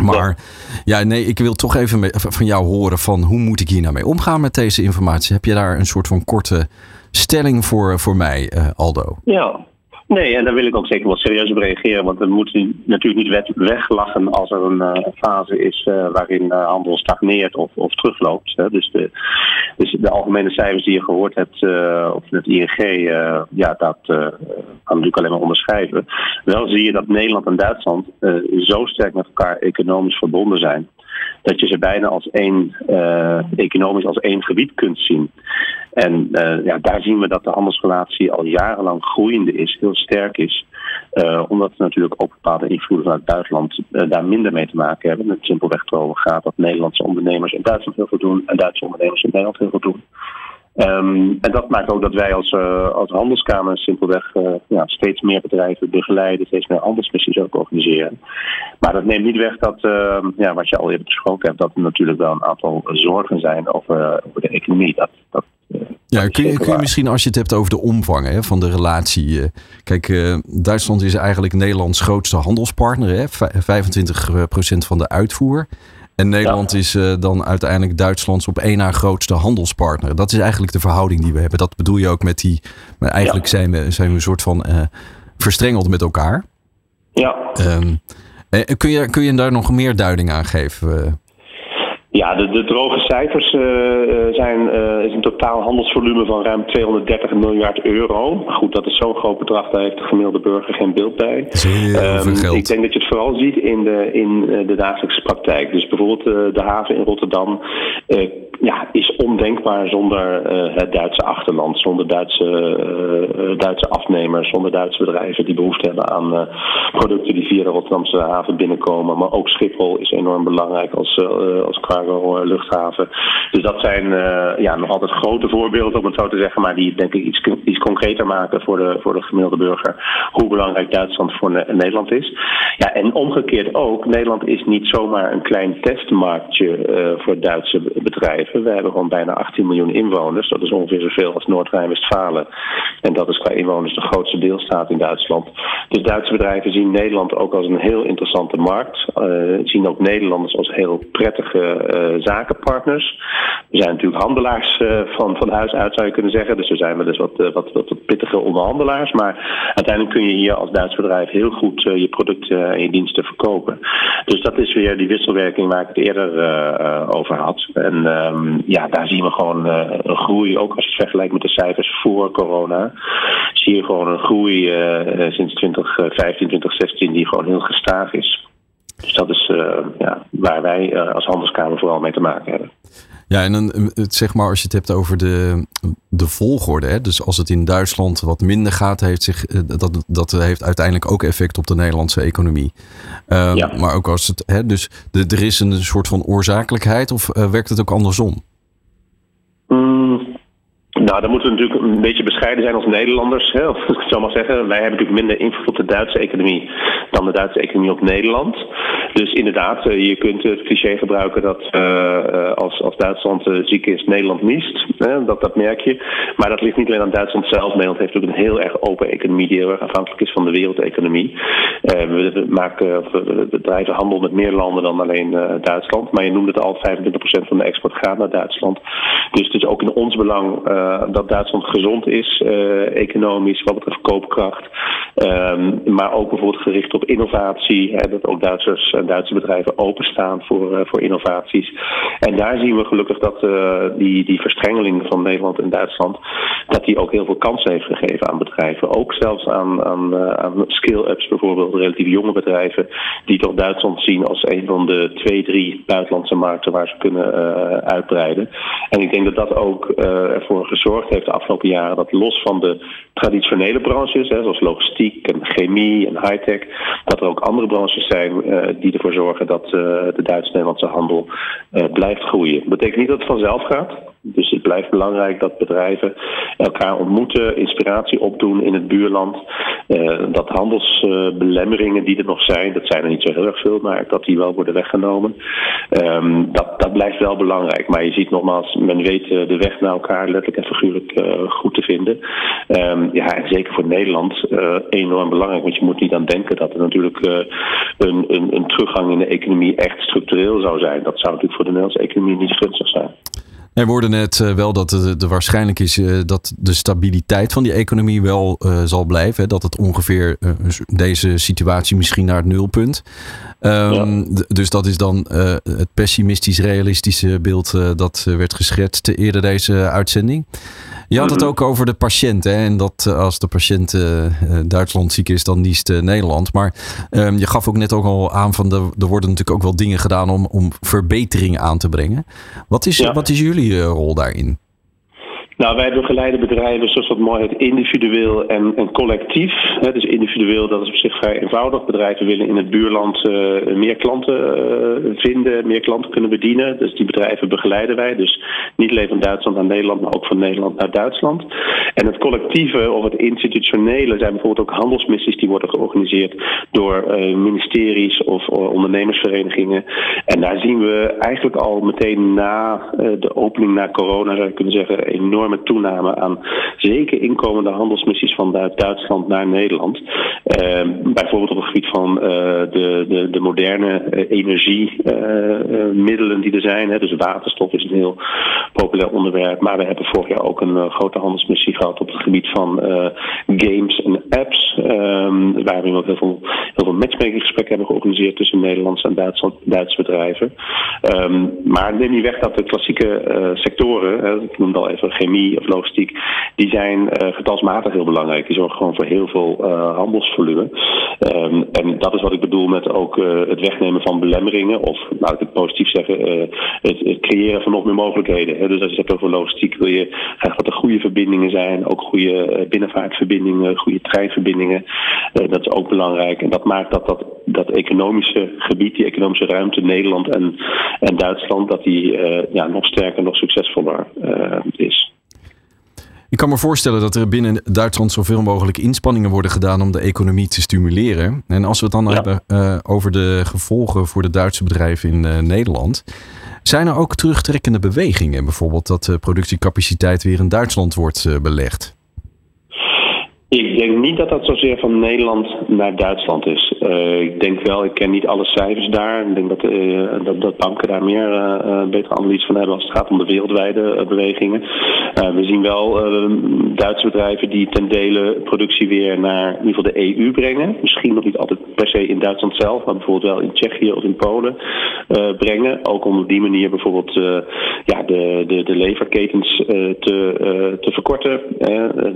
Maar ja. nee, ik wil toch even van jou horen van hoe moet ik hier nou mee omgaan met deze informatie? Heb je daar een soort van korte stelling voor, voor mij, uh, Aldo.
Ja, Nee, en daar wil ik ook zeker wel serieus op reageren. Want we moeten natuurlijk niet weglachen als er een uh, fase is uh, waarin handel stagneert of, of terugloopt. Hè. Dus, de, dus de algemene cijfers die je gehoord hebt op het ING, ja, dat kan natuurlijk alleen maar onderschrijven. Wel zie je dat Nederland en Duitsland zo sterk met elkaar economisch verbonden zijn. Dat je ze bijna als één, economisch als één gebied kunt zien. En uh, ja, daar zien we dat de handelsrelatie al jarenlang groeiende is, heel sterk is. Uh, omdat er natuurlijk ook bepaalde invloeden vanuit uh, daar minder mee te maken hebben. Het simpelweg erover gaat dat Nederlandse ondernemers in Duitsland heel veel doen en Duitse ondernemers in Nederland heel veel doen. Um, en dat maakt ook dat wij als, uh, als handelskamer simpelweg uh, ja, steeds meer bedrijven begeleiden, steeds meer handelsmissies ook organiseren. Maar dat neemt niet weg dat, uh, ja, wat je al eerder besproken hebt, dat er natuurlijk wel een aantal zorgen zijn over, over de economie. Dat, dat
ja, kun je, kun je misschien als je het hebt over de omvang hè, van de relatie. Eh, kijk, Duitsland is eigenlijk Nederlands grootste handelspartner. Hè, 25% van de uitvoer. En Nederland is uh, dan uiteindelijk Duitslands op één na grootste handelspartner. Dat is eigenlijk de verhouding die we hebben. Dat bedoel je ook met die. Maar eigenlijk zijn, we, zijn we een soort van verstrengeld met elkaar.
Ja.
Um, kun, je, kun je daar nog meer duiding aan geven?
Ja, de, de droge cijfers uh, zijn, uh, is een totaal handelsvolume van ruim 230 miljard euro. Goed, dat is zo'n groot bedrag, daar heeft de gemiddelde burger geen beeld bij.
Um,
ik denk dat je het vooral ziet in de, in de dagelijkse praktijk. Dus bijvoorbeeld de haven in Rotterdam ja, is ondenkbaar zonder het Duitse achterland, zonder Duitse, Duitse afnemers, zonder Duitse bedrijven die behoefte hebben aan producten die via de Rotterdamse haven binnenkomen. Maar ook Schiphol is enorm belangrijk als, als cargo luchthaven. Dus dat zijn uh, ja, nog altijd grote voorbeelden, om het zo te zeggen, maar die denk ik iets, iets concreter maken voor de, voor de gemiddelde burger. Hoe belangrijk Duitsland voor Nederland is. Ja, en omgekeerd ook, Nederland is niet zomaar een klein testmarktje uh, voor Duitse bedrijven. We hebben gewoon bijna 18 miljoen inwoners. Dat is ongeveer zoveel als Noord-Rijn-Westfalen. En dat is qua inwoners de grootste deelstaat in Duitsland. Dus Duitse bedrijven zien Nederland ook als een heel interessante markt. Zien ook Nederlanders als heel prettige zakenpartners. We zijn natuurlijk handelaars uh, van, van huis uit, zou je kunnen zeggen. Dus we zijn wel eens wat, uh, wat, wat, wat, pittige onderhandelaars. Maar uiteindelijk kun je hier als Duits bedrijf heel goed je producten en je diensten verkopen. Dus dat is weer die wisselwerking waar ik het eerder over had. En um, ja, daar zien we gewoon een groei. Ook als je het vergelijkt met de cijfers voor corona. Zie je gewoon een groei sinds 2015, 2016 die gewoon heel gestaag is. Dus dat is uh, ja, waar wij uh, als handelskamer vooral mee te maken hebben.
Ja, en dan, zeg maar als je het hebt over de, de volgorde. Hè? Dus als het in Duitsland wat minder gaat, heeft zich, eh, dat, dat heeft uiteindelijk ook effect op de Nederlandse economie. Uh, ja. Maar ook als het, hè, dus de, er is een soort van oorzakelijkheid of uh, werkt het ook andersom?
Nou, dan moeten we natuurlijk een beetje bescheiden zijn als Nederlanders. Hè, ik zou maar zeggen. Wij hebben natuurlijk minder invloed op de Duitse economie dan de Duitse economie op Nederland. Dus inderdaad, eh, je kunt het cliché gebruiken dat uh, als, als Duitsland ziek is, Nederland niest. Hè, dat, dat merk je. Maar dat ligt niet alleen aan Duitsland zelf. Nederland heeft natuurlijk een heel erg open economie die heel erg afhankelijk is van de wereldeconomie. we maken, we drijven handel met meer landen dan alleen Duitsland. Maar je noemde het al, 25% van de export gaat naar Duitsland. Dus het is ook in ons belang dat Duitsland gezond is, economisch, wat betreft koopkracht. Ehm, maar ook bijvoorbeeld gericht op innovatie. Hè, dat ook Duitsers en Duitse bedrijven openstaan voor, voor innovaties. En daar zien we gelukkig dat die, die verstrengeling van Nederland en Duitsland, dat die ook heel veel kansen heeft gegeven aan bedrijven. Ook zelfs aan, aan, aan scale-ups bijvoorbeeld, relatief jonge bedrijven, die toch Duitsland zien als een van de twee, drie buitenlandse markten waar ze kunnen uitbreiden. En ik denk dat dat ook ervoor gezorgd heeft de afgelopen jaren dat los van de traditionele branches, hè, zoals logistiek en chemie en high-tech, dat er ook andere branches zijn uh, die ervoor zorgen dat uh, de Duits-Nederlandse handel uh, blijft groeien. Dat betekent niet dat het vanzelf gaat. Dus het blijft belangrijk dat bedrijven elkaar ontmoeten, inspiratie opdoen in het buurland. dat handelsbelemmeringen die er nog zijn, dat zijn er niet zo heel erg veel, maar dat die wel worden weggenomen. Um, dat, dat blijft wel belangrijk. Maar je ziet nogmaals, men weet de weg naar elkaar letterlijk en figuurlijk goed te vinden. Um, ja, en zeker voor Nederland enorm belangrijk. Want je moet niet aan denken dat er natuurlijk een, een, een teruggang in de economie echt structureel zou zijn. Dat zou natuurlijk voor de Nederlandse economie niet gunstig zijn.
We hoorden net uh, wel dat het de waarschijnlijk is uh, dat de stabiliteit van die economie wel uh, zal blijven. Hè? Dat het ongeveer deze situatie misschien naar het nulpunt. Um, ja. Dus dat is dan het pessimistisch-realistische beeld dat werd geschetst eerder deze uitzending. Je had het ook over de patiënt. Hè? En dat als de patiënt uh, Duitsland ziek is, dan niest uh, Nederland. Maar um, je gaf ook net ook al aan van de, er worden natuurlijk ook wel dingen gedaan om, om verbetering aan te brengen. Wat is, ja. wat is jullie rol daarin?
Nou, wij begeleiden bedrijven, zoals dat mooi heet, individueel en, en collectief. He, dus individueel, dat is op zich vrij eenvoudig. Bedrijven willen in het buurland uh, meer klanten uh, vinden, meer klanten kunnen bedienen. Dus die bedrijven begeleiden wij. Dus niet alleen van Duitsland naar Nederland, maar ook van Nederland naar Duitsland. En het collectieve of het institutionele zijn bijvoorbeeld ook handelsmissies die worden georganiseerd door uh, ministeries of ondernemersverenigingen. En daar zien we eigenlijk al meteen na de opening na corona, zou je kunnen zeggen, enorm enorme toename aan zeker inkomende handelsmissies van Duitsland naar Nederland. Uh, bijvoorbeeld op het gebied van uh, de, de, de, moderne uh, energiemiddelen die er zijn. Hè. Dus waterstof is een heel populair onderwerp. Maar we hebben vorig jaar ook een grote handelsmissie gehad op het gebied van games en apps. Um, waar we ook heel veel, heel veel matchmakinggesprekken hebben georganiseerd tussen Nederlandse en Duitse, Duitse bedrijven. Um, maar neem niet weg dat de klassieke sectoren, ik noemde al even chemie of logistiek, die zijn uh, getalsmatig heel belangrijk. Die zorgen gewoon voor heel veel uh, handelsvolume. Um, en dat is wat ik bedoel met ook uh, het wegnemen van belemmeringen, of laat ik het positief zeggen, het, het, creëren van nog meer mogelijkheden. Dus als je het hebt over logistiek, wil je graag dat er goede verbindingen zijn, ook goede binnenvaartverbindingen, goede treinverbindingen. dat is ook belangrijk. En dat maakt dat dat, dat economische gebied, die economische ruimte, Nederland en, en Duitsland, dat die ja, nog sterker, nog succesvoller is.
Ik kan me voorstellen dat er binnen Duitsland zoveel mogelijk inspanningen worden gedaan om de economie te stimuleren. En als we het dan ja. hebben uh, over de gevolgen voor de Duitse bedrijven in uh, Nederland. Zijn er ook terugtrekkende bewegingen? Bijvoorbeeld dat de productiecapaciteit weer in Duitsland wordt belegd?
Ik denk niet dat dat zozeer van Nederland naar Duitsland is. Uh, ik denk wel, ik ken niet alle cijfers daar. Ik denk dat, uh, dat, dat, banken daar meer uh, betere analyse van hebben als het gaat om de wereldwijde bewegingen. we zien wel Duitse bedrijven die ten dele productie weer naar in ieder geval de EU brengen. Misschien nog niet altijd per se in Duitsland zelf, maar bijvoorbeeld wel in Tsjechië of in Polen brengen. Ook om op die manier bijvoorbeeld ja, de, de, de leverketens te, te verkorten.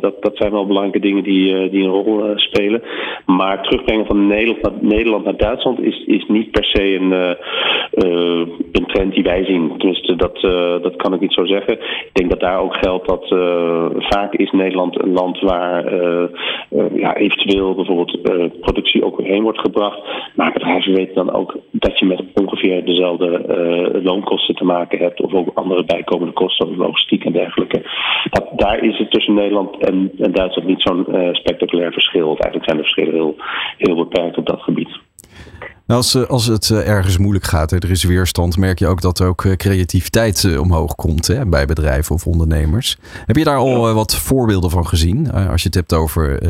dat, dat zijn wel belangrijke dingen die, die een rol spelen. Maar terugbrengen van Nederland naar, Nederland naar Duitsland is, is niet per se een, uh, een trend die wij zien. Tenminste, dat, dat kan ik niet zo zeggen. Ik denk dat daar ook geldt dat vaak is Nederland een land waar ja, eventueel bijvoorbeeld productie ook heen wordt gebracht. Maar bedrijven weten dan ook dat je met ongeveer dezelfde loonkosten te maken hebt. Of ook andere bijkomende kosten, logistiek en dergelijke. Dat, daar is het tussen Nederland en, en Duitsland niet zo'n spectaculair verschil. Want eigenlijk zijn de verschillen heel, heel beperkt op dat gebied.
Nou, als, als het ergens moeilijk gaat, er is weerstand, merk je ook dat er ook creativiteit omhoog komt hè, bij bedrijven of ondernemers. Heb je daar al wat voorbeelden van gezien? Als je het hebt over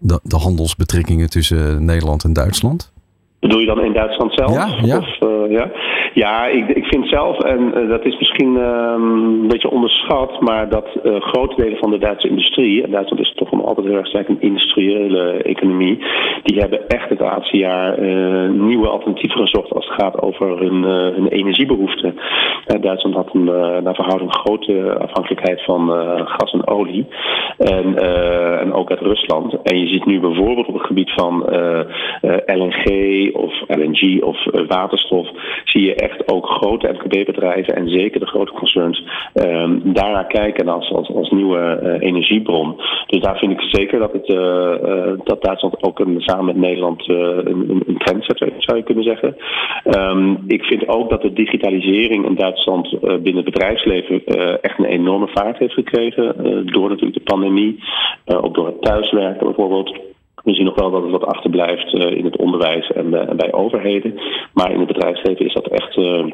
de, de handelsbetrekkingen tussen Nederland en Duitsland?
Bedoel je dan in Duitsland zelf?
Ja, ja.
Of, uh, ja? ja ik, ik vind zelf, en uh, dat is misschien uh, een beetje onderschat, maar dat grote delen van de Duitse industrie, en Duitsland is toch nog altijd heel erg sterk een industriële economie, die hebben echt het laatste jaar nieuwe alternatieven gezocht als het gaat over hun, hun energiebehoeften. Duitsland had een naar verhouding grote afhankelijkheid van gas en olie, en, en ook uit Rusland. En je ziet nu bijvoorbeeld op het gebied van LNG, of LNG of uh, waterstof, zie je echt ook grote MKB-bedrijven en zeker de grote concerns um, kijken als, als, als nieuwe uh, energiebron. Dus daar vind ik zeker dat, het, uh, dat Duitsland ook samen met Nederland een, een trend zet, zou je kunnen zeggen. Um, ik vind ook dat de digitalisering in Duitsland binnen het bedrijfsleven echt een enorme vaart heeft gekregen. door natuurlijk de pandemie, ook door het thuiswerken bijvoorbeeld. We zien nog wel dat het wat achterblijft uh, in het onderwijs en, uh, en, bij overheden. Maar in het bedrijfsleven is dat echt, uh,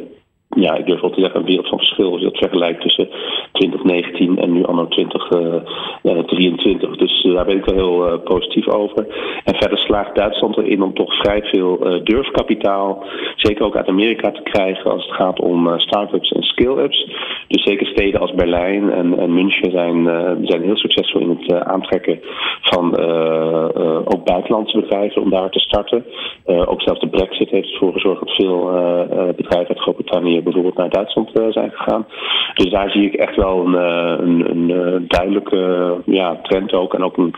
ja, ik durf wel te zeggen, een wereld van verschil. Als je dat vergelijkt tussen 2019 en nu anno 2023. Dus daar ben ik wel heel positief over. En verder slaagt Duitsland erin om toch vrij veel durfkapitaal, zeker ook uit Amerika, te krijgen als het gaat om start-ups en scale-ups. Dus zeker steden als Berlijn en, en München zijn, zijn heel succesvol in het aantrekken van ook buitenlandse bedrijven om daar te starten. Ook zelfs de brexit heeft ervoor gezorgd dat veel bedrijven uit Groot-Brittannië bijvoorbeeld naar Duitsland zijn gegaan. Dus daar zie ik echt wel een, een, een duidelijke ja, trend ook. En ook een,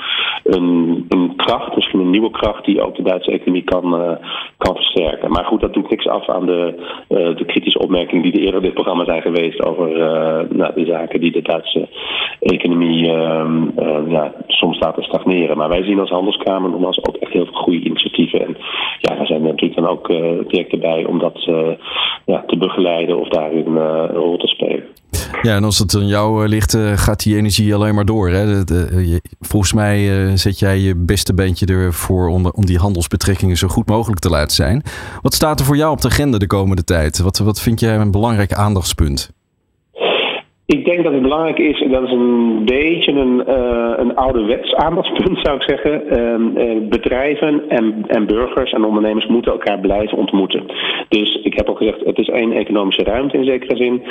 een, kracht, misschien een nieuwe kracht die ook de Duitse economie kan, kan versterken. Maar goed, dat doet niks af aan de, de kritische opmerkingen die er eerder dit programma zijn geweest over nou, de zaken die de Duitse economie ja, soms laten stagneren. Maar wij zien als handelskamer nogmaals ook echt heel veel goede initiatieven. En ja, daar zijn natuurlijk dan ook projecten bij om dat ja, te begeleiden of daarin een rol te spelen.
Ja, en als het aan jou ligt, gaat die energie alleen maar door. Hè? Volgens mij zet jij je beste beentje ervoor om, om die handelsbetrekkingen zo goed mogelijk te laten zijn. Wat staat er voor jou op de agenda de komende tijd? Wat, wat vind jij een belangrijk aandachtspunt?
Ik denk dat het belangrijk is, en dat is een beetje een, uh, een ouderwets zou ik zeggen. Uh, uh, bedrijven en, en burgers en ondernemers moeten elkaar blijven ontmoeten. Dus ik heb al gezegd, het is één economische ruimte in zekere zin.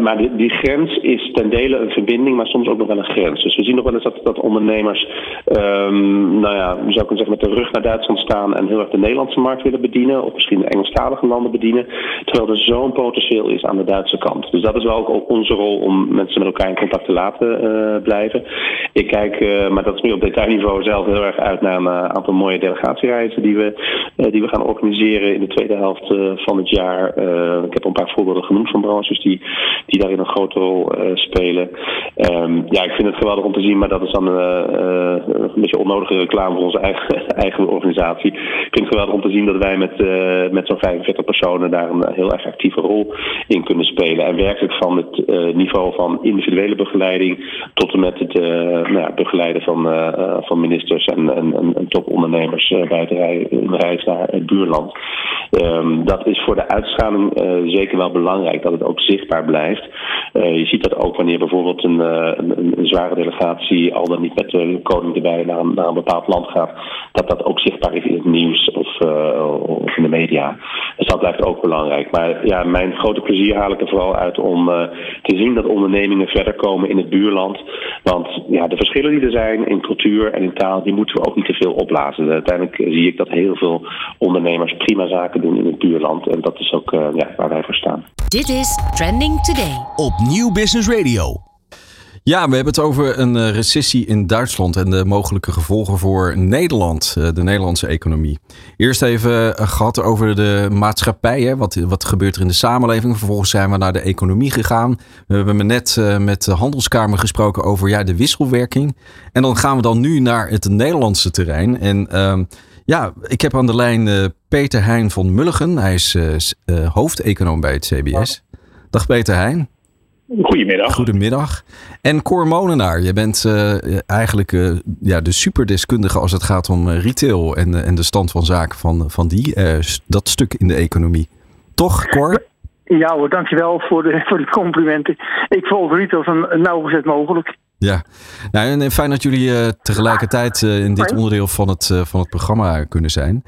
maar die, grens is ten dele een verbinding, maar soms ook nog wel een grens. Dus we zien nog wel eens dat, dat ondernemers, um, nou ja, zou kunnen zeggen, met de rug naar Duitsland staan en heel erg de Nederlandse markt willen bedienen, of misschien de Engelstalige landen bedienen, terwijl er zo'n potentieel is aan de Duitse kant. Dus dat is wel ook onze rol om mensen met elkaar in contact te laten uh, blijven. Ik kijk, uh, maar dat is nu op detailniveau zelf heel erg uit naar een uh, aantal mooie delegatiereizen die we, die we gaan organiseren in de tweede helft van het jaar. ik heb een paar voorbeelden genoemd van branches die, die daarin een grote rol spelen. Um, ja, ik vind het geweldig om te zien, maar dat is dan een beetje onnodige reclame voor onze eigen, eigen organisatie. Ik vind het geweldig om te zien dat wij met, met zo'n 45 personen daar een heel erg actieve rol in kunnen spelen. En werkelijk van het niveau van individuele begeleiding tot en met het uh, nou ja, begeleiden van, uh, van ministers en, en, en topondernemers uh, bij de rij, reis naar het buurland. Um, dat is voor de uitstraling zeker wel belangrijk dat het ook zichtbaar blijft. je ziet dat ook wanneer bijvoorbeeld een, een, een, zware delegatie al dan niet met de koning erbij naar een, naar een bepaald land gaat, dat dat ook zichtbaar is in het nieuws of, of in de media. Dus dat blijft ook belangrijk. Maar ja, mijn grote plezier haal ik er vooral uit om te zien dat ondernemingen verder komen in het buurland. Want ja, de verschillen die er zijn in cultuur en in taal, die moeten we ook niet te veel opblazen. Uiteindelijk zie ik dat heel veel ondernemers prima zaken doen in het buurland. En dat is ook uh, ja, waar wij voor staan.
Dit is Trending Today.
Op Nieuw Business Radio.
Ja, we hebben het over een uh, recessie in Duitsland en de mogelijke gevolgen voor Nederland, uh, de Nederlandse economie. Eerst even uh, gehad over de maatschappij, wat, wat gebeurt er in de samenleving. Vervolgens zijn we naar de economie gegaan. We hebben net met de handelskamer gesproken over ja, de wisselwerking. En dan gaan we dan nu naar het Nederlandse terrein. En ehm, ja, ik heb aan de lijn Peter Heijn van Mulligen. Hij is hoofdeconoom bij het CBS. Dag Peter Heijn.
Goedemiddag.
Goedemiddag. En Cor Molenaar, je bent uh, eigenlijk uh, ja, de superdeskundige als het gaat om uh, retail en, en de stand van zaken van, van die, dat stuk in de economie. Toch, Cor?
Ja hoor, dankjewel voor de, voor de complimenten. Ik volg retail zo nauwgezet mogelijk.
Ja, nou, en fijn dat jullie uh, tegelijkertijd uh, in dit onderdeel van het, uh, van het programma kunnen zijn.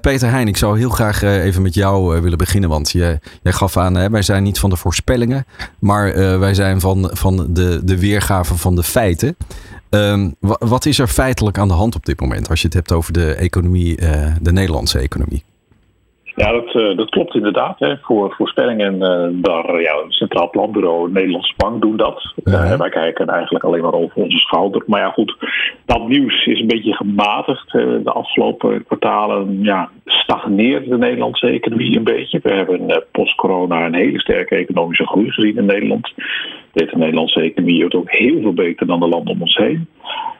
Peter Heijn, ik zou heel graag even met jou willen beginnen. Want jij, jij gaf aan, hè, wij zijn niet van de voorspellingen, maar wij zijn van, van de, de weergave van de feiten. Ehm, wat is er feitelijk aan de hand op dit moment als je het hebt over de economie, de Nederlandse economie?
Ja, dat, uh, dat klopt inderdaad. Hè. Voor voorspellingen, uh, daar, ja, het Centraal Planbureau, Nederlandse Bank doen dat. Uh, wij kijken eigenlijk alleen maar over onze schouder. Maar ja, goed, dat nieuws is een beetje gematigd. de afgelopen kwartalen ja, stagneert de Nederlandse economie een beetje. We hebben post-corona een hele sterke economische groei gezien in Nederland. De Nederlandse economie ook heel veel beter dan de landen om ons heen.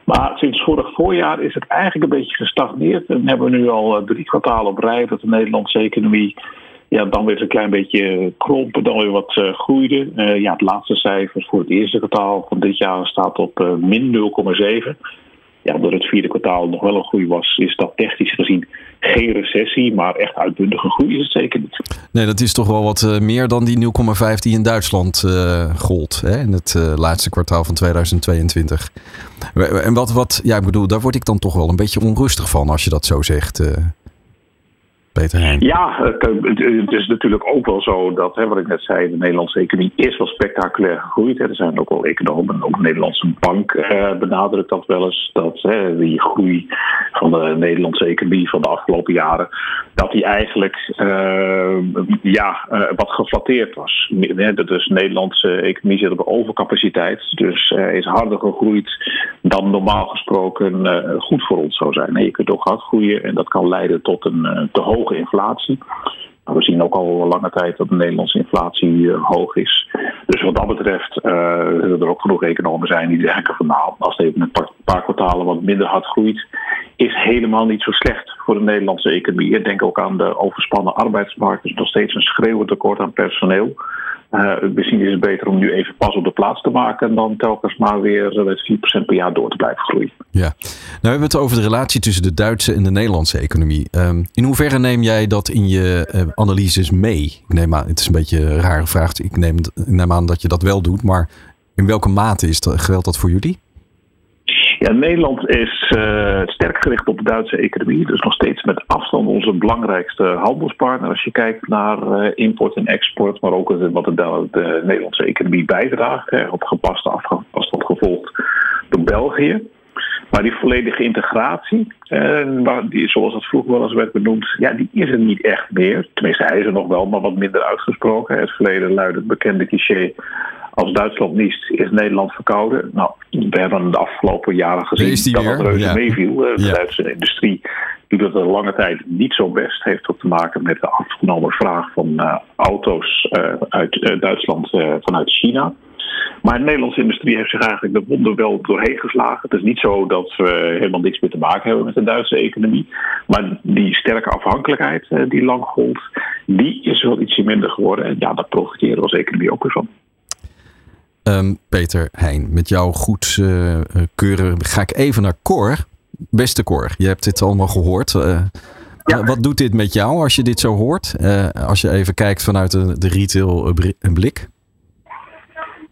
Maar sinds vorig voorjaar is het eigenlijk een beetje gestagneerd. En hebben we nu al eh, drie kwartalen op rij dat de Nederlandse economie ja, dan weer een klein beetje krompen, dan weer wat uh, groeide. Uh, ja, het laatste cijfer voor het eerste kwartaal van dit jaar staat op min 0,7 ja, omdat het vierde kwartaal nog wel een groei was, is dat technisch gezien geen recessie, maar echt uitbundige groei is het zeker niet.
Nee, dat is toch wel wat uh, meer dan die 0,5 die in Duitsland uh, gold hè, in het uh, laatste kwartaal van 2022. En wat, wat, ja, ik bedoel, daar word ik dan toch wel een beetje onrustig van als je dat zo zegt.
Ja, het is natuurlijk ook wel zo dat, hè, wat ik net zei, de Nederlandse economie is wel spectaculair gegroeid. Er zijn ook wel economen, ook de Nederlandse bank eh, benadrukt dat wel eens, dat hè, die groei van de Nederlandse economie van de afgelopen jaren, dat die eigenlijk uh, ja, uh, wat geflatteerd was. Dus de Nederlandse economie zit op overcapaciteit, dus is harder gegroeid dan normaal gesproken goed voor ons zou zijn. je kunt ook hard groeien en dat kan leiden tot een te hoog hoge inflatie. we zien ook al lange tijd dat de Nederlandse inflatie uh, hoog is. Dus wat dat betreft uh, er ook genoeg economen zijn die zeggen van nou, als het even een paar, paar, kwartalen wat minder hard groeit, is helemaal niet zo slecht voor de Nederlandse economie. Ik denk ook aan de overspannen arbeidsmarkt. Er is nog steeds een schreeuwend tekort aan personeel. Uh, misschien is het beter om nu even pas op de plaats te maken dan telkens maar weer met 4% per jaar door te blijven groeien.
Ja, nou we het over de relatie tussen de Duitse en de Nederlandse economie. Um, in hoeverre neem jij dat in je uh, analyses mee? Ik neem aan, het is een beetje een rare vraag. Ik neem, neem aan dat je dat wel doet, maar in welke mate is dat, geldt dat voor jullie?
Ja, Nederland is uh, sterk gericht op de Duitse economie. Dus nog steeds met afstand onze belangrijkste handelspartner. Als je kijkt naar uh, import en export, maar ook wat de, de Nederlandse economie bijdraagt. Hè, op gepaste afstand gevolgd door België. Maar die volledige integratie, eh, die, zoals dat vroeger wel eens werd benoemd, ja, die is er niet echt meer. Tenminste, hij is er nog wel, maar wat minder uitgesproken. Het verleden luidt het bekende cliché als Duitsland niest, is Nederland verkouden. Nou, we hebben de afgelopen jaren gezien dat het reuze ja. meeviel. De Duitse industrie doet het een lange tijd niet zo best. Heeft ook te maken met de afgenomen vraag van uh, auto's uh, uit uh, Duitsland vanuit China. Maar de Nederlandse industrie heeft zich eigenlijk de wonden wel doorheen geslagen. Het is niet zo dat we helemaal niks meer te maken hebben met de Duitse economie. Maar die sterke afhankelijkheid die lang gold, die is wel ietsje minder geworden. En ja, daar profiteren we als economie ook weer van.
Um, Peter Heijn, met jouw goedkeuren uh, ga ik even naar Cor. Beste Cor, je hebt dit allemaal gehoord. Uh, ja. Wat doet dit met jou als je dit zo hoort? Uh, als je even kijkt vanuit de, de retail een blik.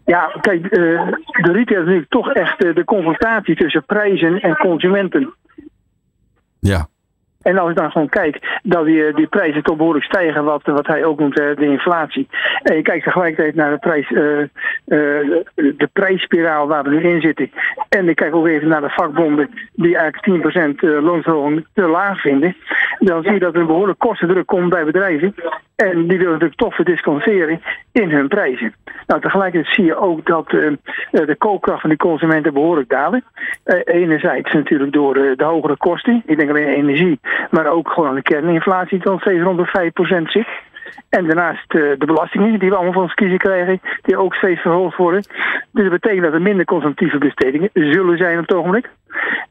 Ja, kijk, de retail is natuurlijk toch echt de confrontatie tussen prijzen en consumenten.
Ja,
en als ik dan gewoon kijk dat die, die prijzen toch behoorlijk stijgen, wat, wat hij ook noemt de inflatie. En je kijkt tegelijkertijd naar de, prijs, uh, de prijsspiraal waar we nu in zitten. En ik kijk ook even naar de vakbonden die eigenlijk 10% loonsverhoging te laag vinden. Dan zie je dat er een behoorlijk kostendruk komt bij bedrijven. En die willen natuurlijk toch verdisconteren in hun prijzen. Nou, tegelijkertijd zie je ook dat de koopkracht van die consumenten behoorlijk dalen. enerzijds natuurlijk door de hogere kosten. Ik denk alleen energie maar ook gewoon de kerninflatie die steeds rond de 5% zit. En daarnaast uh, de belastingen die we allemaal van ons kiezen krijgen, die ook steeds verhoogd worden. Dus dat betekent dat er minder consumptieve bestedingen zullen zijn op het ogenblik.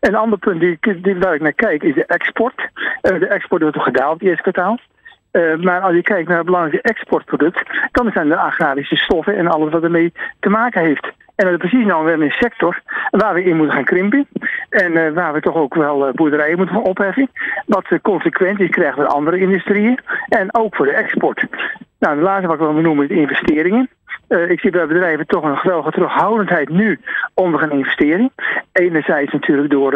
Een ander punt die, die, waar ik naar kijk is de export. Uh, de export wordt gedaald het eerste kwartaal. Uh, maar als je kijkt naar het belangrijkste exportproduct, dan zijn de agrarische stoffen en alles wat ermee te maken heeft. En dat is precies nou weer een sector waar we in moeten gaan krimpen. En uh, waar we toch ook wel uh, boerderijen moeten opheffen. Wat consequenties krijgen voor andere industrieën. En ook voor de export. Nou, de laatste wat wil noemen is investeringen. ik zie bij bedrijven toch een geweldige terughoudendheid nu om te gaan investeren. Enerzijds natuurlijk door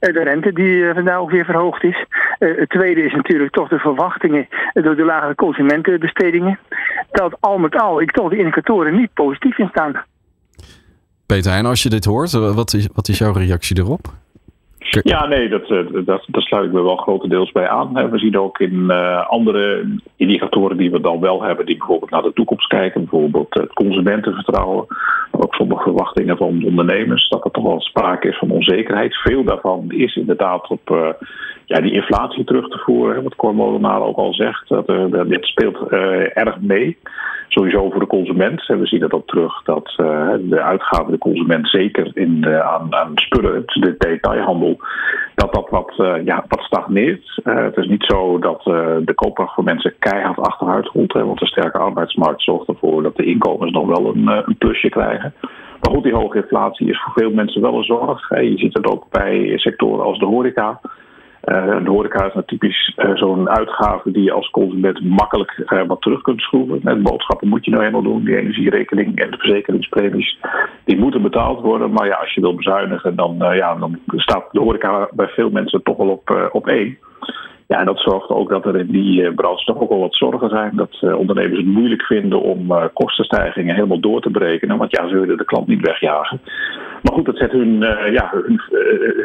de rente die vandaag weer verhoogd is. het tweede is natuurlijk toch de verwachtingen door de lagere consumentenbestedingen. Dat al met al ik toch de indicatoren niet positief in staan.
Peter Heijn, als je dit hoort, wat is, wat is jouw reactie erop?
Ja, nee, dat, eh, dat, dat sluit ik me wel grotendeels bij aan. We zien ook in uh, andere indicatoren die we dan wel hebben, die bijvoorbeeld naar de toekomst kijken, bijvoorbeeld het consumentenvertrouwen, maar ook sommige verwachtingen van ondernemers, dat er toch wel sprake is van onzekerheid. Veel daarvan is inderdaad op uh, ja, die inflatie terug te voeren, wat Cor Molenaar ook al zegt. Dat, dit speelt erg mee sowieso voor de consument. We zien dat ook terug dat de uitgaven de consument zeker in aan, aan spullen, de detailhandel, dat dat wat, uh, ja, wat stagneert. Uh, het is niet zo dat de koopkracht voor mensen keihard achteruit rolt. Want de sterke arbeidsmarkt zorgt ervoor dat de inkomens nog wel een, een plusje krijgen. Maar goed, die hoge inflatie is voor veel mensen wel een zorg. Je ziet het ook bij sectoren als de horeca. Uh, de horeca is nou typisch uh, zo'n uitgave die je als consument makkelijk uh, wat terug kunt schroeven. Met boodschappen moet je nou helemaal doen. Die energierekening en de verzekeringspremies, die moeten betaald worden. Maar ja, als je wil bezuinigen, dan, ja, dan staat de horeca bij veel mensen toch wel op, op één. Ja, en dat zorgt ook dat er in die branche toch ook wel wat zorgen zijn. Dat ondernemers het moeilijk vinden om kostenstijgingen helemaal door te breken. Want ja, ze willen de klant niet wegjagen. Maar goed, dat zet hun, uh, ja, hun,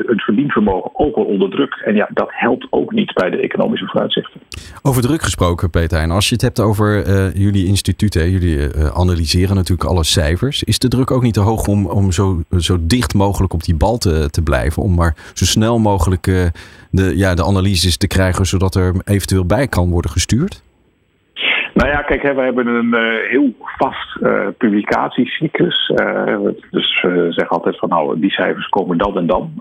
hun verdienvermogen ook wel onder druk. En ja, dat helpt ook niet bij de economische vooruitzichten.
Over druk gesproken, Peter Heijn. Als je het hebt over uh, jullie instituut, hè, jullie analyseren natuurlijk alle cijfers. Is de druk ook niet te hoog om, om zo, zo dicht mogelijk op die bal te, te blijven? Om maar zo snel mogelijk de, ja, de analyses te krijgen, zodat er eventueel bij kan worden gestuurd?
Nou ja, kijk, we hebben een uh, heel vast uh, publicatiecyclus. Uh, dus we zeggen altijd van nou, die cijfers komen dan en dan.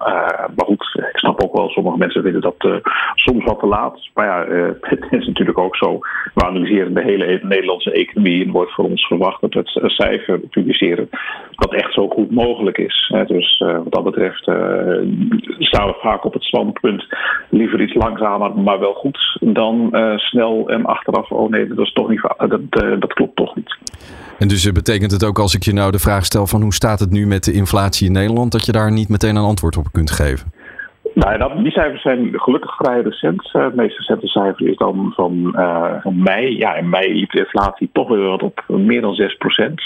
maar goed, ik snap ook wel, sommige mensen vinden dat soms wat te laat. Maar ja, het is natuurlijk ook zo. We analyseren de hele Nederlandse economie en wordt voor ons verwacht dat het cijfer publiceren dat echt zo goed mogelijk is. dus wat dat betreft staan we vaak op het standpunt liever iets langzamer, maar wel goed dan snel en achteraf, oh nee, dat is toch niet, dat, uh, dat klopt toch niet.
En dus eh, betekent het ook als ik je nou de vraag stel van hoe staat het nu met de inflatie in Nederland, dat je daar niet meteen een antwoord op kunt geven?
Nou, dat, die cijfers zijn gelukkig vrij recent. Uh, het meest recente cijfer is dan van, uh, van mei. Ja, in mei liep de inflatie toch weer wat op meer dan 6 procent.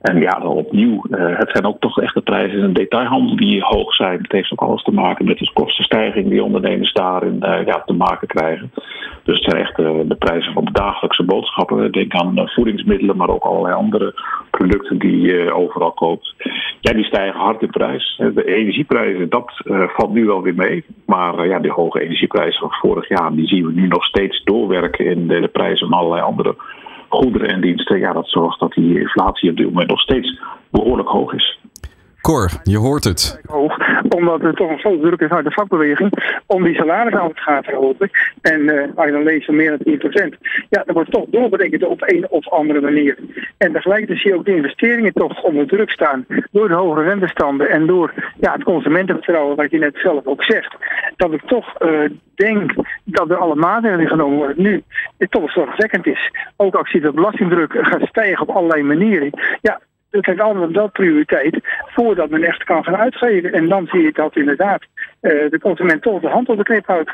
En ja, dan opnieuw, uh, het zijn ook toch echt de prijzen in de detailhandel die hoog zijn. Het heeft ook alles te maken met de kostenstijging die ondernemers daarin uh, ja, te maken krijgen. Dus het zijn echt uh, de prijzen van de dagelijkse boodschappen. Denk aan voedingsmiddelen, maar ook allerlei andere producten die je overal koopt. Ja, die stijgen hard in prijs. De energieprijzen, dat valt nu wel weer mee. Maar ja, die hoge energieprijzen van vorig jaar, die zien we nu nog steeds doorwerken in de, de prijzen van allerlei andere goederen en diensten, ja, dat zorgt dat die inflatie op dit moment nog steeds behoorlijk hoog is.
Cor, je hoort het.
Omdat er toch een grote druk is uit de vakbeweging om die salarissen te gaan verhogen. En uh, als je dan leest van meer dan 10%, ja, dat wordt toch doorberekend op een of andere manier. En tegelijkertijd zie je ook de investeringen toch onder druk staan door de hogere rentestanden en door ja, het consumentenvertrouwen, wat je net zelf ook zegt. Dat ik toch uh, denk dat er alle maatregelen genomen worden nu het toch zorgwekkend is. Ook als je de belastingdruk gaat stijgen op allerlei manieren. Ja, dat heeft allemaal wel prioriteit voordat men echt kan gaan uitgeven. En dan zie je dat inderdaad uh, de consument toch de hand op de knip houdt.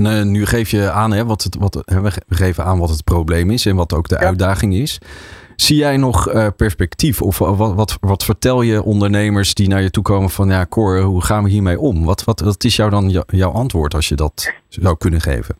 Uh, nu geef je aan, hè, wat het, wat, we geven aan wat het probleem is en wat ook de ja. uitdaging is. Zie jij nog uh, perspectief? Of wat, wat, wat, vertel je ondernemers die naar je toe komen van ja, Cor, hoe gaan we hiermee om? Wat, wat, wat is jou dan jouw antwoord als je dat zou kunnen geven?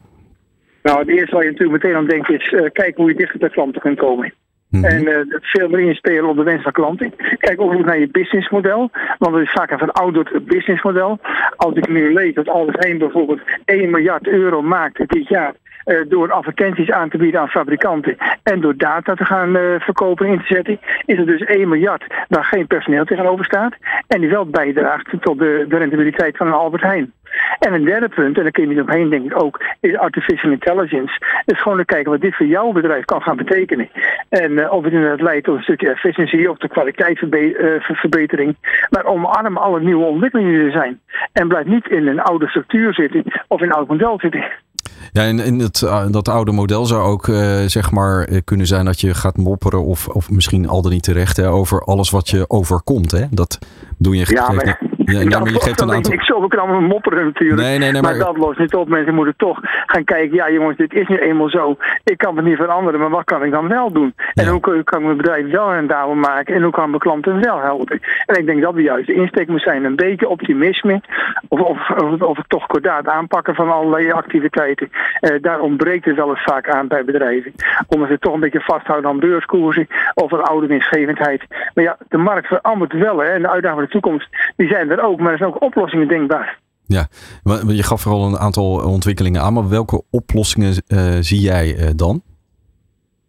Nou, het eerste waar je natuurlijk meteen aan denkt is uh, kijken hoe je dichter bij klanten kunt komen. -hmm. En uh, veel meer inspelen op de wens van klanten. Kijk ook naar je businessmodel. Want het is vaak een verouderd businessmodel. Als ik nu lees dat alles heen bijvoorbeeld 1 miljard euro maakt dit jaar. Uh, door advertenties aan te bieden aan fabrikanten en door data te gaan uh, verkopen en in te zetten, is er dus 1 miljard waar geen personeel tegenover staat en die wel bijdraagt tot de, de rentabiliteit van een Albert Heijn. En een derde punt, en daar kun je niet omheen denk ik ook, is artificial intelligence. Dus gewoon te kijken wat dit voor jouw bedrijf kan gaan betekenen. En uh, of het inderdaad leidt tot een stukje efficiëntie of de kwaliteitsverbetering. Maar omarm alle nieuwe ontwikkelingen die er zijn. En blijf niet in een oude structuur zitten of in een oud model zitten.
Ja, en in het, dat oude model zou ook zeg maar kunnen zijn dat je gaat mopperen of, of misschien al dan niet terecht hè, over alles wat je overkomt. Hè? Dat doe je
ja, maar, ja,
ja, maar je geeft een aantal...
Ik allemaal mopperen natuurlijk.
Nee, nee, nee,
maar... maar dat lost niet op. Mensen moeten toch gaan kijken. Ja jongens, dit is nu eenmaal zo. Ik kan het niet veranderen, maar wat kan ik dan wel doen? En hoe kan ik mijn bedrijf wel rendabel maken? En hoe kan mijn klanten wel helpen? En ik denk dat we juist de insteek moet zijn. Een beetje optimisme. Of, of, of, of het toch kordaat aanpakken van allerlei activiteiten. Eh, daar ontbreekt het wel eens vaak aan bij bedrijven. Omdat ze toch een beetje vasthouden aan beurskoersen. Of een oude winstgevendheid. Maar ja, de markt verandert wel. Hè, en de uitdagingen van de toekomst, die zijn er ook. Maar er zijn ook oplossingen denkbaar.
Ja, je gaf vooral een aantal ontwikkelingen aan, maar welke oplossingen uh, zie jij uh, dan?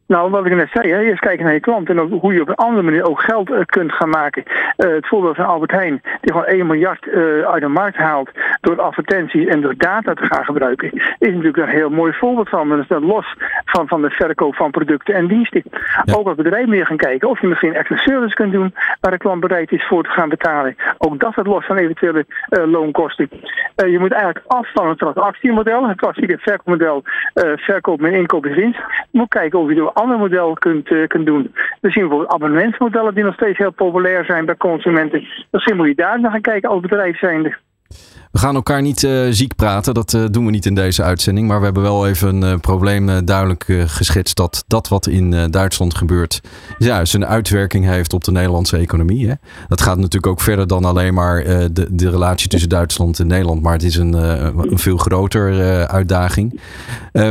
Nou, wat ik net zei, hè, eerst kijken naar je klant en ook hoe je op een andere manier ook geld uh, kunt gaan maken. Uh, het voorbeeld van Albert Heijn, die gewoon 1 miljard uh, uit de markt haalt door advertenties en door data te gaan gebruiken, is natuurlijk een heel mooi voorbeeld van. Dat is dan los van, van de verkoop van producten en diensten. Ook als bedrijf meer gaan kijken of je misschien extra service kunt doen waar de klant bereid is voor te gaan betalen. Ook dat het los van eventuele loonkosten. je moet eigenlijk af van het transactiemodel, het klassieke verkoopmodel, verkoop met inkoop en winst. Je moet kijken of je door ander model kunt, kunt doen. We zien bijvoorbeeld abonnementsmodellen die nog steeds heel populair zijn bij consumenten. Misschien moet je daar naar gaan kijken als bedrijf zijnde.
We gaan elkaar niet uh, ziek praten, dat uh, doen we niet in deze uitzending. Maar we hebben wel even een uh, probleem duidelijk geschetst dat dat wat in Duitsland gebeurt, ja, zijn uitwerking heeft op de Nederlandse economie. Hè? Dat gaat natuurlijk ook verder dan alleen maar de, de relatie tussen Duitsland en Nederland, maar het is een, een veel groter uitdaging.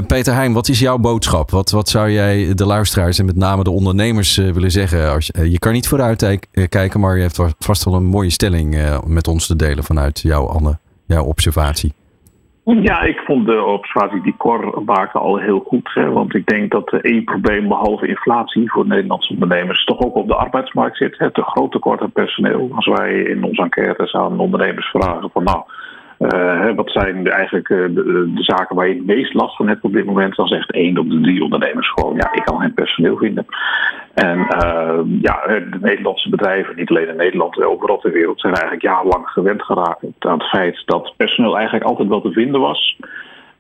Peter Heijn, wat is jouw boodschap? Wat, wat zou jij de luisteraars en met name de ondernemers willen zeggen? Als, je kan niet vooruit kijken, maar je hebt vast wel een mooie stelling met ons te delen vanuit jouw Anne observatie?
Ja, ik vond de observatie die Cor maakte al heel goed. Hè, want ik denk dat één probleem, behalve inflatie voor Nederlandse ondernemers, toch ook op de arbeidsmarkt zit. Het te groot tekort aan personeel. Als wij in onze enquêtes aan ondernemers vragen van nou, uh, wat zijn eigenlijk uh, de, de, zaken waar je het meest last van hebt op dit moment? Dan zegt één op de drie ondernemers gewoon: ja, ik kan geen personeel vinden. En uh, ja, de Nederlandse bedrijven, niet alleen in Nederland, overal ter wereld, zijn eigenlijk jarenlang gewend geraakt aan het feit dat personeel eigenlijk altijd wel te vinden was.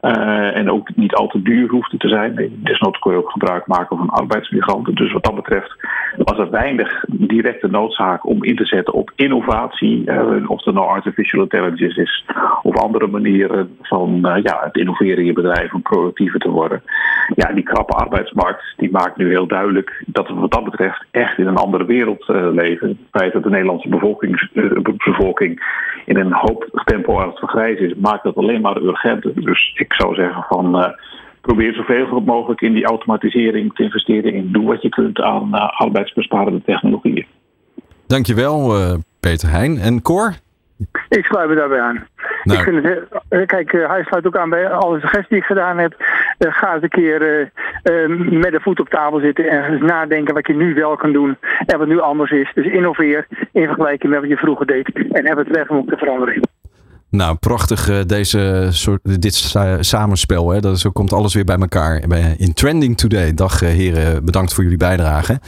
En ook niet al te duur hoefde te zijn. Desnoods kon je ook gebruik maken van arbeidsmigranten. Dus wat dat betreft was er weinig directe noodzaak om in te zetten op innovatie. Uh, of het nou artificial intelligence is of andere manieren van uh, ja, het innoveren in je bedrijf om productiever te worden. Ja, die krappe arbeidsmarkt die maakt nu heel duidelijk dat we wat dat betreft echt in een andere wereld leven. Het feit dat de Nederlandse bevolking, bevolking in een hoog tempo aan het vergrijzen is, maakt dat alleen maar urgenter. Dus ik zou zeggen van uh, probeer zoveel mogelijk in die automatisering te investeren. In doe wat je kunt aan uh, arbeidsbesparende technologieën.
Dankjewel uh, Peter Heijn. En Cor?
Ik sluit me daarbij aan. Nou. Ik vind het, kijk, hij sluit ook aan bij alle suggesties die ik gedaan heb. ga eens een keer met de voet op tafel zitten en eens nadenken wat je nu wel kan doen en wat nu anders is. Dus innoveer in vergelijking met wat je vroeger deed en heb het weg om te veranderen.
Nou, prachtig uh, deze soort, dit samenspel. Hè? Dat, zo komt alles weer bij elkaar in Trending Today. Dag uh, heren, bedankt voor jullie bijdrage.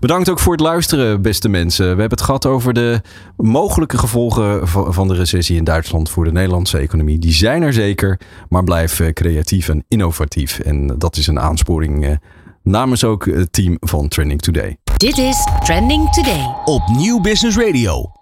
Bedankt ook voor het luisteren, beste mensen. We hebben het gehad over de mogelijke gevolgen van de recessie in Duitsland voor de Nederlandse economie. Die zijn er zeker, maar blijf creatief en innovatief. En dat is een aansporing namens ook het team van Trending Today.
Dit is Trending Today
op Nieuw Business Radio.